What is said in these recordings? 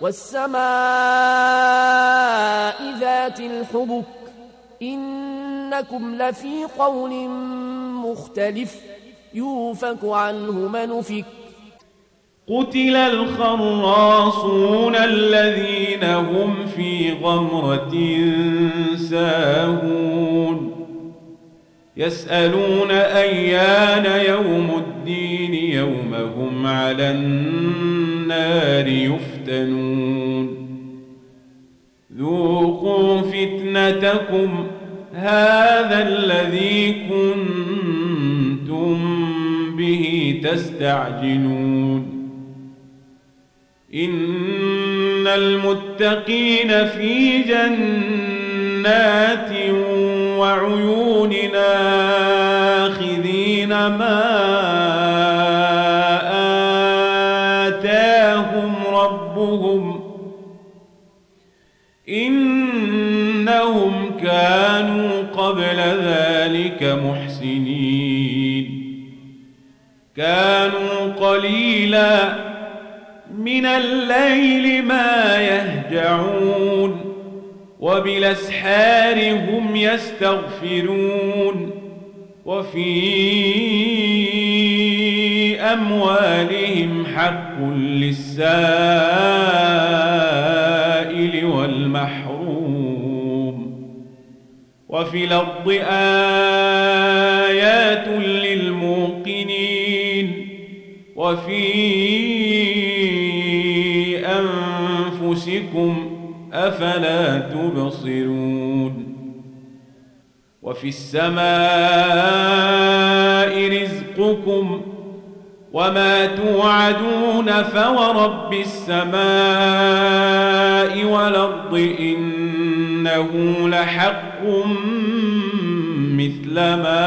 والسماء ذات الحبك إنكم لفي قول مختلف يوفك عنه من فك قتل الخراصون الذين هم في غمرة ساهون. يسألون أيان يوم الدين يوم هم على النار يفتنون. ذوقوا فتنتكم هذا الذي كنتم به تستعجلون. إن المتقين في جنات وعيون آخذين ما ربهم إنهم كانوا قبل ذلك محسنين. كانوا قليلا من الليل ما يهجعون وبالأسحار هم يستغفرون وفي أموالهم حق للسائل والمحروم. وفي الأرض آيات للموقنين. وفي أنفسكم أفلا تبصرون. وفي السماء رزقكم وما توعدون فورب السماء والأرض إنه لحق مثل ما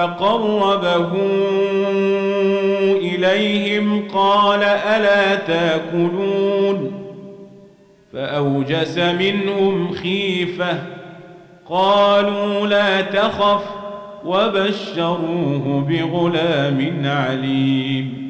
فقربه إليهم قال ألا تأكلون؟ فأوجس منهم خيفة قالوا لا تخف وبشروه بغلام عليم.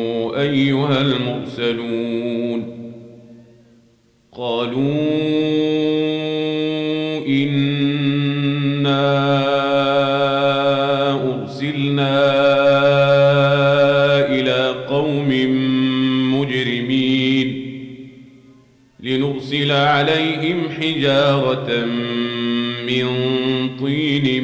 أيها المرسلون قالوا إنا أرسلنا إلى قوم مجرمين لنرسل عليهم حجارة من طين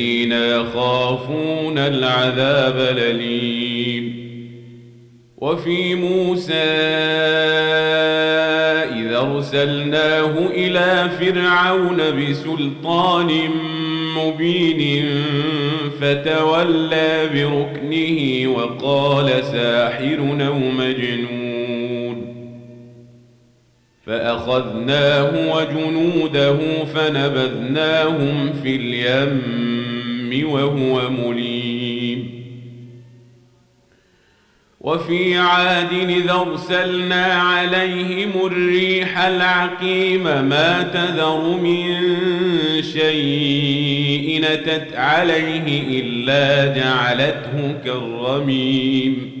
الذين يخافون العذاب الأليم. وفي موسى إذا أرسلناه إلى فرعون بسلطان مبين فتولى بركنه وقال ساحر أو مجنون. فأخذناه وجنوده فنبذناهم في اليم. وهو مليم. وفي عاد إذا أرسلنا عليهم الريح العقيم ما تذر من شيء نتت عليه إلا جعلته كالرميم.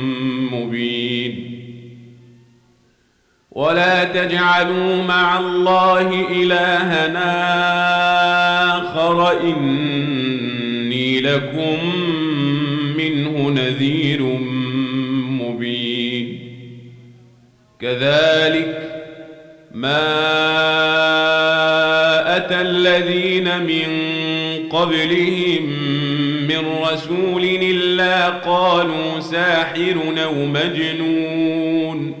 ولا تجعلوا مع الله إلهنا آخر إني لكم منه نذير مبين. كذلك ما أتى الذين من قبلهم من رسول إلا قالوا ساحر أو مجنون.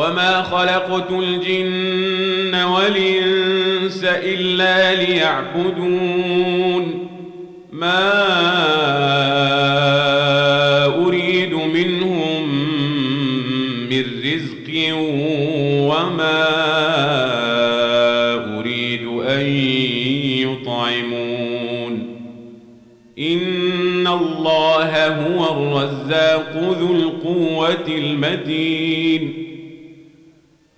وما خلقت الجن والإنس إلا ليعبدون ما أريد منهم من رزق وما أريد أن يطعمون إن الله هو الرزاق ذو القوة المتين